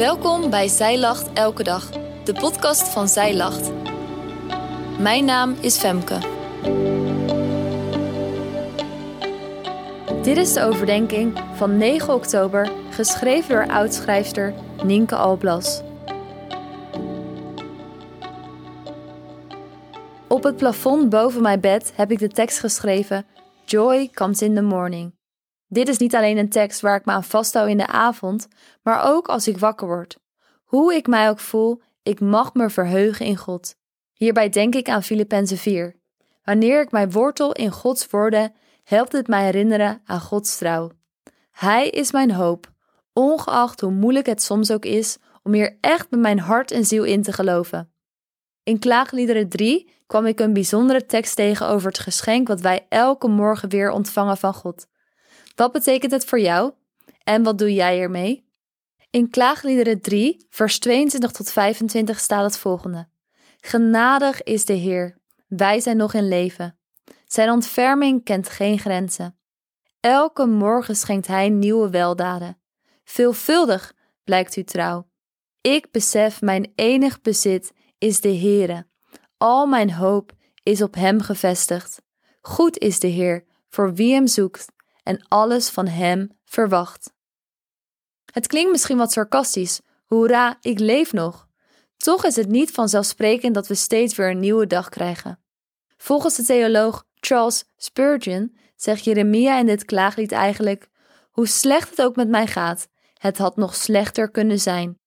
Welkom bij Zij Lacht Elke Dag, de podcast van Zij Lacht. Mijn naam is Femke. Dit is de overdenking van 9 oktober, geschreven door oudschrijfster Nienke Alblas. Op het plafond boven mijn bed heb ik de tekst geschreven: Joy comes in the morning. Dit is niet alleen een tekst waar ik me aan vasthoud in de avond, maar ook als ik wakker word. Hoe ik mij ook voel, ik mag me verheugen in God. Hierbij denk ik aan Filippenzen 4. Wanneer ik mijn wortel in Gods woorden, helpt het mij herinneren aan Gods trouw. Hij is mijn hoop, ongeacht hoe moeilijk het soms ook is om hier echt met mijn hart en ziel in te geloven. In Klaagliederen 3 kwam ik een bijzondere tekst tegen over het geschenk wat wij elke morgen weer ontvangen van God. Wat betekent het voor jou en wat doe jij ermee? In Klaagliederen 3, vers 22 tot 25 staat het volgende: Genadig is de Heer, wij zijn nog in leven. Zijn ontferming kent geen grenzen. Elke morgen schenkt Hij nieuwe weldaden. Veelvuldig blijkt u trouw. Ik besef mijn enig bezit is de Heere. Al mijn hoop is op Hem gevestigd. Goed is de Heer voor wie Hem zoekt en alles van Hem verwacht. Het klinkt misschien wat sarcastisch, hoera, ik leef nog. Toch is het niet vanzelfsprekend dat we steeds weer een nieuwe dag krijgen. Volgens de theoloog Charles Spurgeon zegt Jeremia in dit klaaglied eigenlijk: Hoe slecht het ook met mij gaat, het had nog slechter kunnen zijn.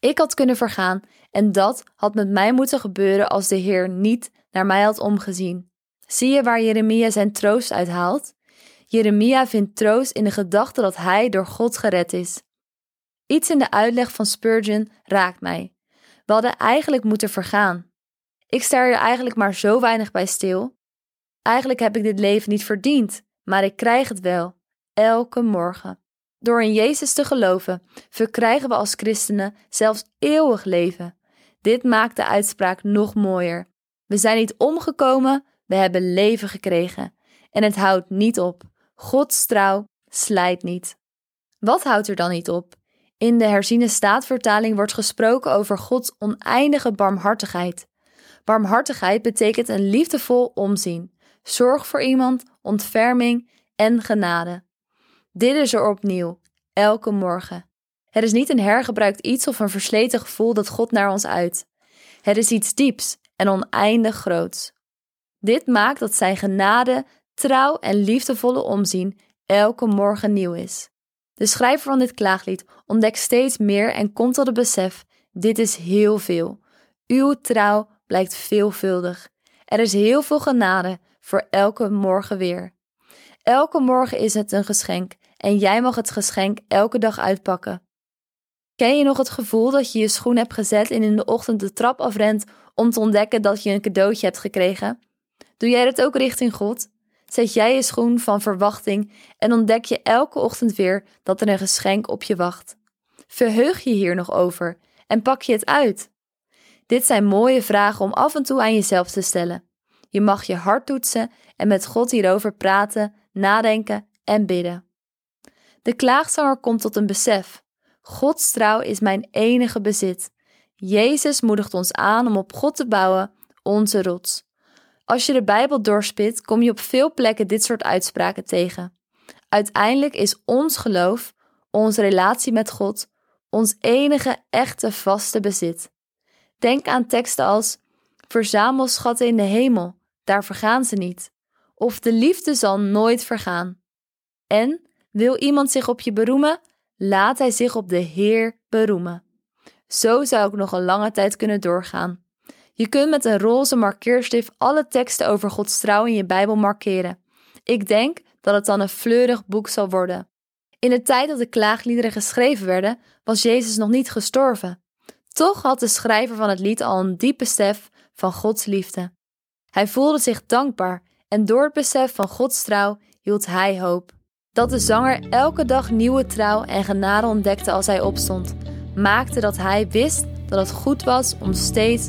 Ik had kunnen vergaan en dat had met mij moeten gebeuren als de Heer niet naar mij had omgezien. Zie je waar Jeremia zijn troost uithaalt? Jeremia vindt troost in de gedachte dat hij door God gered is. Iets in de uitleg van Spurgeon raakt mij. We hadden eigenlijk moeten vergaan. Ik sta er eigenlijk maar zo weinig bij stil. Eigenlijk heb ik dit leven niet verdiend, maar ik krijg het wel, elke morgen. Door in Jezus te geloven, verkrijgen we als christenen zelfs eeuwig leven. Dit maakt de uitspraak nog mooier. We zijn niet omgekomen, we hebben leven gekregen. En het houdt niet op. Gods trouw slijt niet. Wat houdt er dan niet op? In de herziene staatvertaling wordt gesproken over Gods oneindige barmhartigheid. Barmhartigheid betekent een liefdevol omzien, zorg voor iemand, ontferming en genade. Dit is er opnieuw, elke morgen. Het is niet een hergebruikt iets of een versleten gevoel dat God naar ons uit. Het is iets dieps en oneindig groots. Dit maakt dat Zijn genade, trouw en liefdevolle omzien elke morgen nieuw is. De schrijver van dit klaaglied ontdekt steeds meer en komt tot het besef: dit is heel veel. Uw trouw blijkt veelvuldig. Er is heel veel genade voor elke morgen weer. Elke morgen is het een geschenk en jij mag het geschenk elke dag uitpakken. Ken je nog het gevoel dat je je schoen hebt gezet en in de ochtend de trap afrent om te ontdekken dat je een cadeautje hebt gekregen? Doe jij dat ook richting God? Zet jij je schoen van verwachting en ontdek je elke ochtend weer dat er een geschenk op je wacht. Verheug je hier nog over en pak je het uit? Dit zijn mooie vragen om af en toe aan jezelf te stellen. Je mag je hart toetsen en met God hierover praten, nadenken en bidden. De klaagzanger komt tot een besef. Gods trouw is mijn enige bezit. Jezus moedigt ons aan om op God te bouwen, onze rots. Als je de Bijbel doorspit, kom je op veel plekken dit soort uitspraken tegen. Uiteindelijk is ons geloof, onze relatie met God, ons enige echte vaste bezit. Denk aan teksten als: Verzamel schatten in de hemel, daar vergaan ze niet. Of de liefde zal nooit vergaan. En wil iemand zich op je beroemen? Laat hij zich op de Heer beroemen. Zo zou ik nog een lange tijd kunnen doorgaan. Je kunt met een roze markeerstift alle teksten over Gods trouw in je Bijbel markeren. Ik denk dat het dan een fleurig boek zal worden. In de tijd dat de klaagliederen geschreven werden, was Jezus nog niet gestorven. Toch had de schrijver van het lied al een diep besef van Gods liefde. Hij voelde zich dankbaar en door het besef van Gods trouw hield hij hoop. Dat de zanger elke dag nieuwe trouw en genade ontdekte als hij opstond, maakte dat hij wist dat het goed was om steeds